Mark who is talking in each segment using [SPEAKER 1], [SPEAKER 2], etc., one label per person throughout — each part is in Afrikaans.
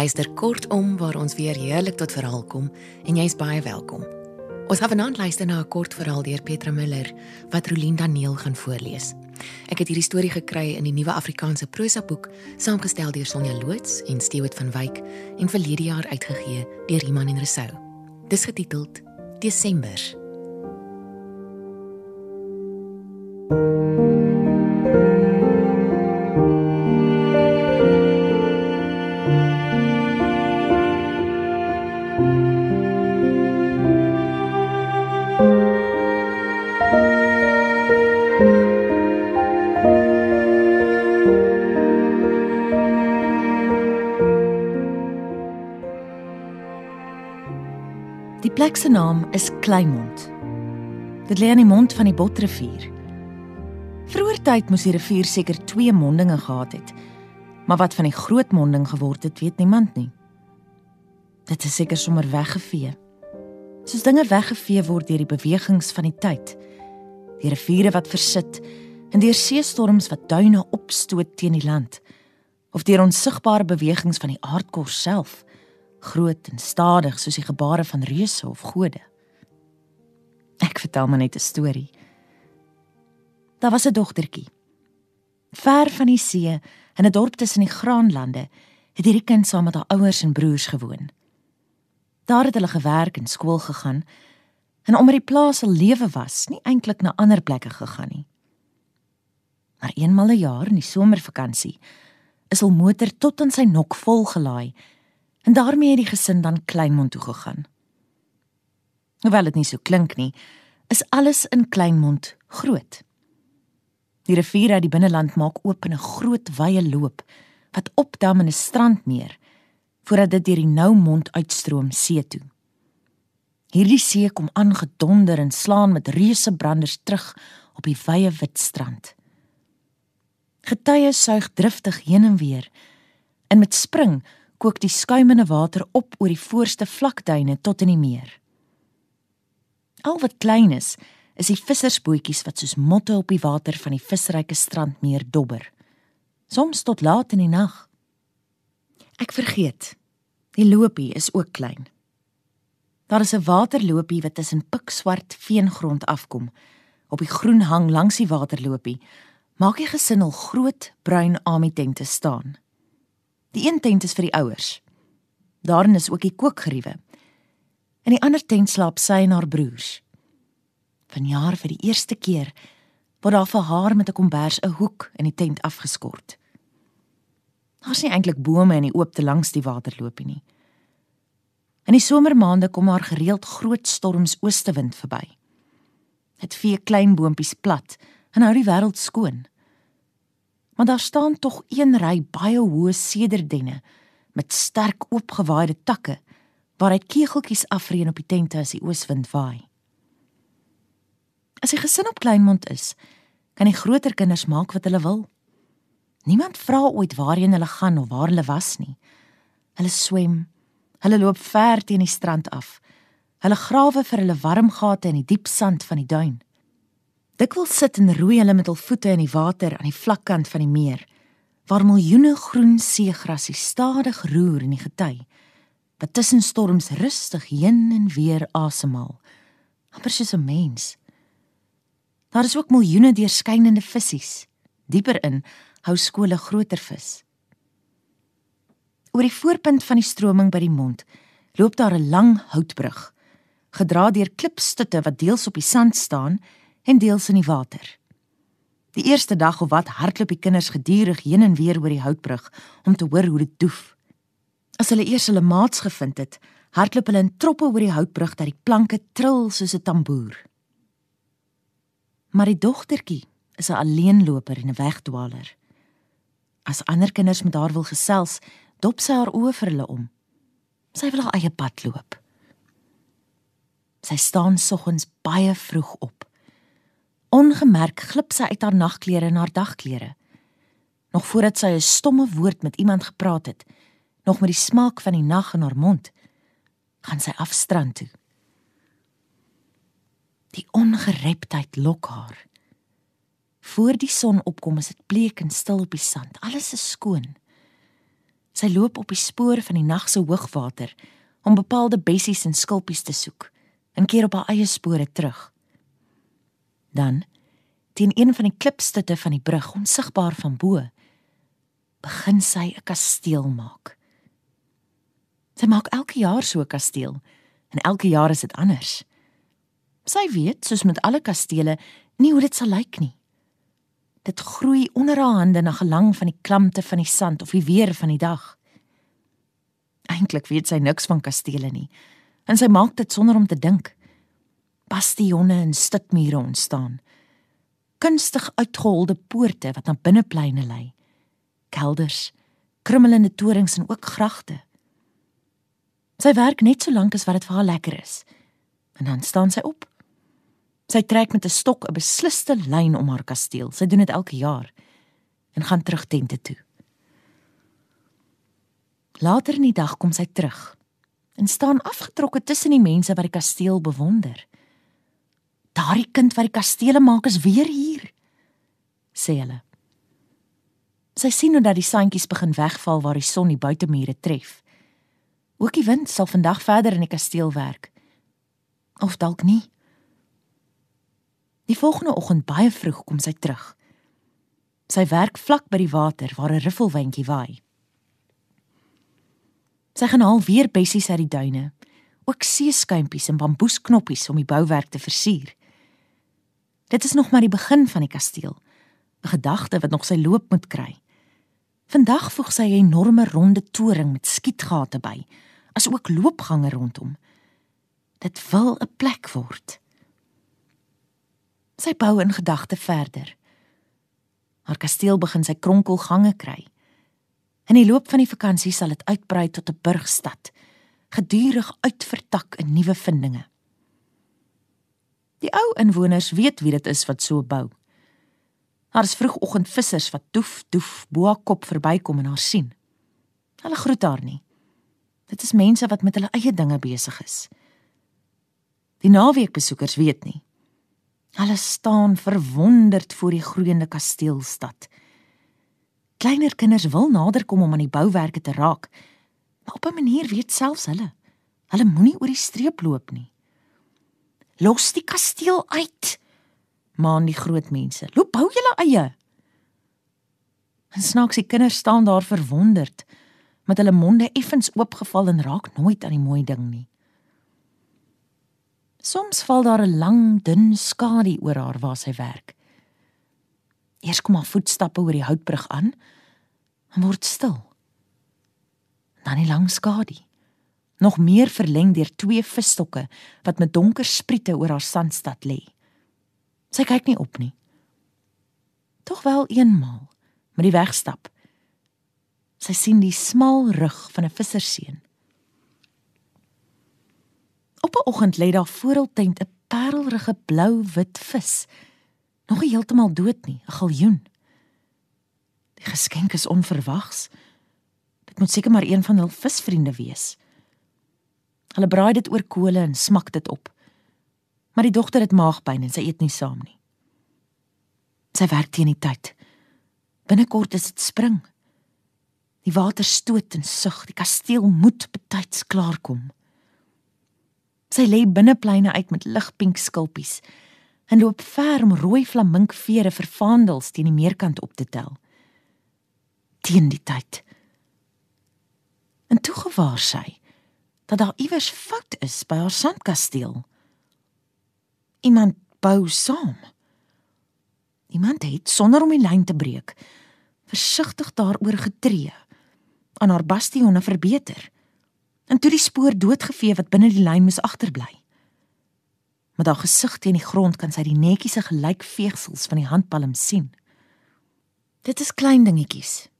[SPEAKER 1] Luister kortom waar ons weer heerlik tot verhaal kom en jy's baie welkom. Ons gaan vanaand luister na 'n kort verhaal deur Petra Miller wat Rolien Daniel gaan voorlees. Ek het hierdie storie gekry in die Nuwe Afrikaanse Prosa boek, saamgestel deur Sonja Loots en Stewart van Wyk en verlede jaar uitgegee deur Iman en Resou. Dis getiteld Desember.
[SPEAKER 2] Die plek se naam is Kleinmond. Dit lê aan die mond van die Botrivier. Vroeger tyd moes die rivier seker twee mondinge gehad het. Maar wat van die groot monding geword het, weet niemand nie. Dit is seker sommer weggevee. Soos dinge weggevee word deur die bewegings van die tyd. Die riviere wat versit en deur seestorms wat duine opstoot teen die land of deur onsigbare bewegings van die aardkors self groot en stadig soos die gebare van reuse of gode. Ek vertel maar net 'n storie. Daar was 'n dogtertjie. Ver van die see in 'n dorp tussen die graanlande het hierdie kind saam met haar ouers en broers gewoon. Daar het hulle gewerk en skool gegaan en omdat die plaas se lewe was, nie eintlik na ander plekke gegaan nie. Maar eenmal 'n jaar in die somervakansie is hul motor tot aan sy nok vol gelaai En daarmee het die gesin dan Kleinmond toe gegaan. Hoewel dit nie so klink nie, is alles in Kleinmond groot. Die rivier uit die binneland maak oop in 'n groot wye loop wat opdam in 'n strandmeer voordat dit deur die Noumond uitstroom see toe. Hierdie see kom aangedonder en slaan met reuse branders terug op die wye wit strand. Getye suig driftig heen en weer en met spring kook die skuimende water op oor die voorste vlakduine tot in die meer. Al wat klein is, is die vissersbootjies wat soos motte op die water van die visryke strandmeer dobber. Soms tot laat in die nag. Ek vergeet. Die loopie is ook klein. Daar is 'n waterloopie wat tussen pikswart veengrond afkom. Op die groen hang langs die waterloopie maak die gesin al groot bruin amitente staan. Die een tent is vir die ouers. Daarin is ook die kookgeriewe. In die ander tent slaap sy en haar broers. Vanjaar vir die eerste keer word daar vir haar met 'n kombers 'n hoek in die tent afgeskort. Daar's nie eintlik bome in die oopte langs die waterloopie nie. In die somermaande kom daar gereeld groot storms oostewind verby. Dit vee klein boontjies plat en hou die wêreld skoon maar daar staan tog een ry baie hoë sederdenne met sterk oopgewaaide takke waaruit kegeltjies afreën op die tente as die ooswind waai. As die gesin op Kleinmond is, kan die groter kinders maak wat hulle wil. Niemand vra ooit waarheen hulle gaan of waar hulle was nie. Hulle swem, hulle loop ver teen die strand af. Hulle grawe vir hulle warm gate in die diep sand van die duin. Dikwels sit en roei hulle met hul voete in die water aan die vlakkant van die meer, waar miljoene groen seegrasie stadig roer in die gety, wat tussen storms rustig heen en weer asemhaal, amper soos 'n mens. Daar is ook miljoene deurskynende visse. Dieper in hou skole groter vis. Oor die voorpunt van die stroming by die mond loop daar 'n lang houtbrug, gedra deur klipstutte wat deels op die sand staan en deels in die water. Die eerste dag of wat hardloop die kinders gedurig heen en weer oor die houtbrug om te hoor hoe dit doef. As hulle eers hulle maats gevind het, hardloop hulle in troppe oor die houtbrug dat die planke trill soos 'n tamboer. Maar die dogtertjie is 'n alleenloper en 'n wegdwaler. As ander kinders met haar wil gesels, dop sy haar oë vir hulle om. Sy wil haar eie pad loop. Sy staan soggens baie vroeg op. Ongemerk glip sy uit haar nagklere en haar dagklere. Nog voordat sy 'n stomme woord met iemand gepraat het, nog met die smaak van die nag in haar mond, gaan sy afstrand toe. Die ongereptheid lok haar. Voor die son opkom is dit bleek en stil op die sand. Alles is skoon. Sy loop op die spoor van die nag se hoogwater om bepaalde bessies en skulpies te soek en keer op haar eie spore terug. Dan, teen een van die klipstutte van die brug, onsigbaar van bo, begin sy 'n kasteel maak. Sy maak elke jaar so 'n kasteel en elke jaar is dit anders. Sy weet, soos met alle kastele, nie hoe dit sal lyk nie. Dit groei onder haar hande na gelang van die klamte van die sand of die weer van die dag. Eintlik weet sy niks van kastele nie, en sy maak dit sonder om te dink. Bastionne en stutmure ontstaan. Kunstig uitgeholde poorte wat na binnepleine lei. Kelders, krummelende torings en ook gragte. Sy werk net so lank as wat dit vir haar lekker is. En dan staan sy op. Sy trek met 'n stok 'n besliste lyn om haar kasteel. Sy doen dit elke jaar en gaan terug tente toe. Later in die dag kom sy terug en staan afgetrokke tussen die mense wat die kasteel bewonder. Daardie kind wat die kastele maak is weer hier, sê hulle. Sy sien hoe dat die sandjies begin wegval waar die son die buitemure tref. Ook die wind sal vandag verder in die kasteel werk. Of dalk nie. Die volgende oggend baie vroeg kom sy terug. Sy werk vlak by die water waar 'n riffelwindjie waai. Sy gaan al weer bessies uit die duine, ook seeskuimpies en bamboesknoppies om die bouwerk te versier. Dit is nog maar die begin van die kasteel, 'n gedagte wat nog sy loop moet kry. Vandag voeg sy 'n enorme ronde toring met skietgate by as ook loopgange rondom. Dit wil 'n plek word. Sy bou in gedagte verder. Haar kasteel begin sy kronkelgange kry. In die loop van die vakansie sal dit uitbrei tot 'n burgstad, gedurig uitvertak in nuwe vindinge. Die ou inwoners weet wie dit is wat so bou. Haar is vroegoggend vissers wat doef doef bo haar kop verbykom en haar sien. Hulle groet haar nie. Dit is mense wat met hulle eie dinge besig is. Die naweekbesoekers weet nie. Hulle staan verwonderd voor die groeiende kasteelstad. Kleiner kinders wil naderkom om aan die bouwerke te raak, maar op 'n manier weet selfs hulle. Hulle moenie oor die streep loop nie. Los die kasteel uit. Maan die groot mense. Loop bou julle eie. En snaaks die kinders staan daar verwonderd met hulle monde effens oopgeval en raak nooit aan die mooi ding nie. Soms val daar 'n lang, dun skadu oor haar waar sy werk. Eers kom haar voetstappe oor die houtbrug aan en word stil. Dan 'n lang skadu, nog meer verleng deur twee visstokke wat met donker spriete oor haar sandstad lê. Sy kyk nie op nie. Tog wel eenmaal met die wegstap Sy sien die smal rug van 'n visserseun. Op 'n oggend lê daar voor hul tent 'n parelrige blou-wit vis. Nog nie heeltemal dood nie, 'n galjoen. Die geskenk is onverwags. Dit moet seker maar een van hul visvriende wees. Hulle braai dit oor kole en smak dit op. Maar die dogter het maagpyn en sy eet nie saam nie. Sy werk teen die tyd. Binnekort is dit spring. Die water stoot en sug, die kasteel moet betyds klaarkom. Sy lê binnepleine uit met ligpink skulpies en loop ver om rooi flaminkvere vir vaandels teen die meerkant op te tel. Teen die tyd. En toe gewaar sy dat daar iewers fout is by haar sandkasteel. Iemand bou saam. Iemand het sonder om die lyn te breek versigtig daaroor getree aan haar bastionne verbeter. En toe die spoor doodgevee wat binne die lyn moes agterbly. Met haar gesig teen die grond kan sy die netjiese gelykveegsels van die handpalm sien. Dit is klein dingetjies.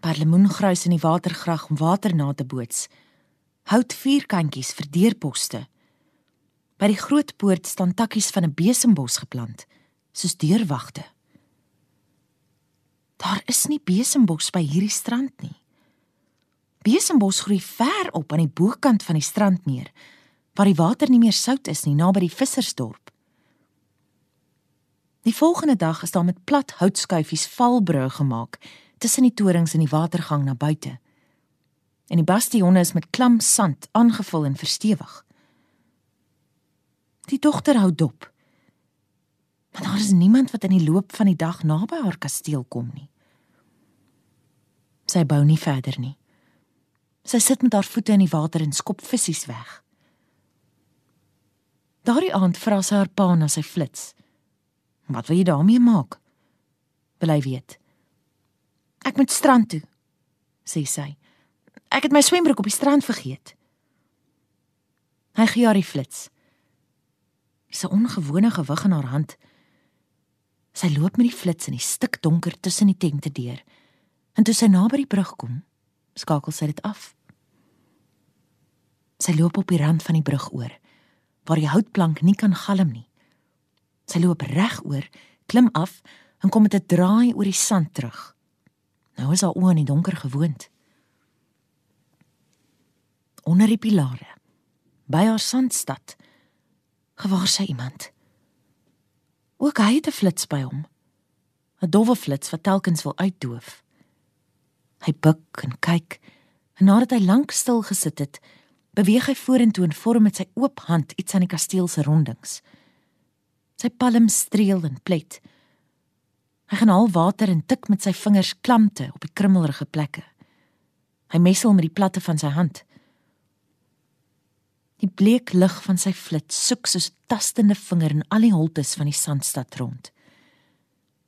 [SPEAKER 2] Parlemoengruis in die watergrag om water na te boots. Hout vierkantjies vir deurposte. By die groot poort staan takkies van 'n besembos geplant, soos deurwagte. Daar is nie besembos by hierdie strand nie. Besembos groei ver op aan die bokant van die strandmeer waar die water nie meer sout is nie naby die vissersdorp. Die volgende dag is daar met plat houtskuifies valbrûe gemaak tussen die torings en die watergang na buite. En die bastionne is met klam sand aangevul en verstewig. Die dogter hou dop. Maar daar is niemand wat in die loop van die dag naby haar kasteel kom nie. Sy bou nie verder nie. Sy sit met haar voete in die water en skop visse weg. Daardie aand vra sy haar pa na sy flits. "Wat wil jy daarmee maak?" hy weet. "Ek moet strand toe," sê sy. "Ek het my swembroek op die strand vergeet." Hy gee haar die flits. 'n ongewone gewig in haar hand. Sy loop met die flits in die stikdonker tussen die tente deur. En toe sy naby die brug kom, skakel sy dit af. Sy loop op die rand van die brug oor, waar die houtplank nie kan galm nie. Sy loop reg oor, klim af en kom met 'n draai oor die sand terug. Nou is haar oë in die donker gewoond. Onder die pilare, by haar sandstad, gewaar sy iemand. Ook hy het 'n flits by hom. 'n Dowwe flits wat telkens wil uitdoof. Hy buig en kyk en nadat hy lank stil gesit het, beweeg hy vorentoe en vorm met sy oop hand iets aan die kasteel se rondings. Sy palm streel en plet. Hy gaan al water en tik met sy vingers klamte op die krummelrige plekke. Hy messel met die platte van sy hand. Die bleek lig van sy flits soek soos 'n tastende vinger in al die holtes van die sandstad rond.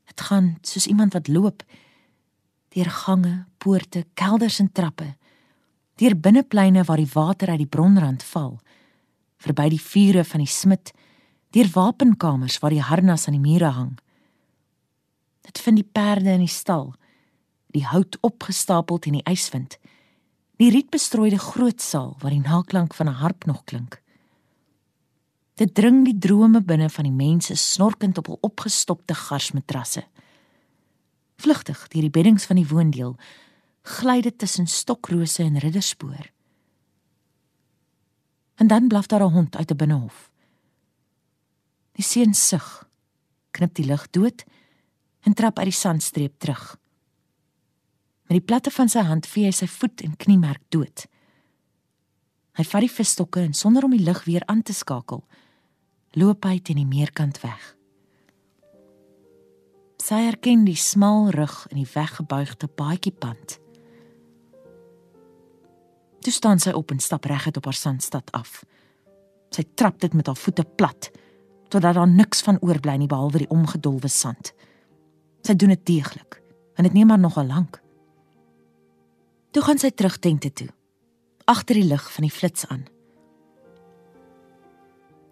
[SPEAKER 2] Dit gaan soos iemand wat loop deur gange, poorte, kelders en trappe, deur binnepleine waar die water uit die bronrand val, verby die vure van die smid, deur wapenkamers waar die harnas aan die mure hang. Dit vind die perde in die stal, die hout opgestapel teen die yswind Die rietbestrooide groot saal waar die naklank van 'n harp nog klink. Dit dring die drome binne van die mense snorkend op hul opgestopte garsmatrasse. Vlugtig deur die beddings van die woondeel gly dit tussen stokrose en ridderspoor. En dan blaf daar 'n hond uit 'n binnehof. Die seun sug, knip die lig dood en trap uit die sandstreep terug. Met die platte van sy hand vee hy sy voet en kniemerk dood. Hy vat die visstokke en sonder om die lig weer aan te skakel, loop hy teen die meerkant weg. Sy erken die smal rug in die weggebuigde paadjiepad. Toe staan sy op en stap reguit op haar sandstad af. Sy trap dit met haar voete plat totdat daar niks van oorbly nie behalwe die omgedolwe sand. Sy doen dit deeglik en dit neem haar nogal lank. Toe gaan sy terug tente toe, agter die lig van die flits aan.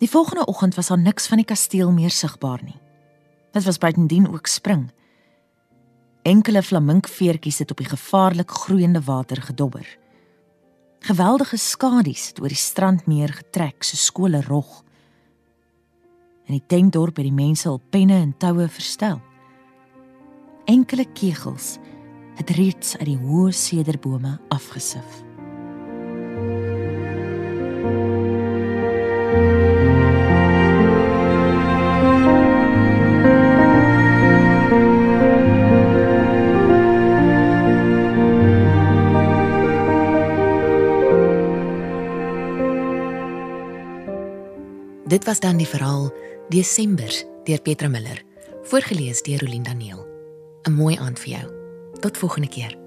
[SPEAKER 2] Die volgende oggend was daar niks van die kasteel meer sigbaar nie. Dit was buitendien ook spring. Enkele flaminkveertjies het op die gevaarlik groeiende water gedobber. Geweldige skadu's het oor die strandmeer getrek so skole rog. In die tentdorp het die mense al penne en toue verstel. Enkele kegels het reeds uit die hoë sederbome afgesif.
[SPEAKER 1] Dit was dan die verhaal Desember deur Petra Miller, voorgeles deur Rolien Daniel. 'n Mooi aand vir jou. Tot volgende keer.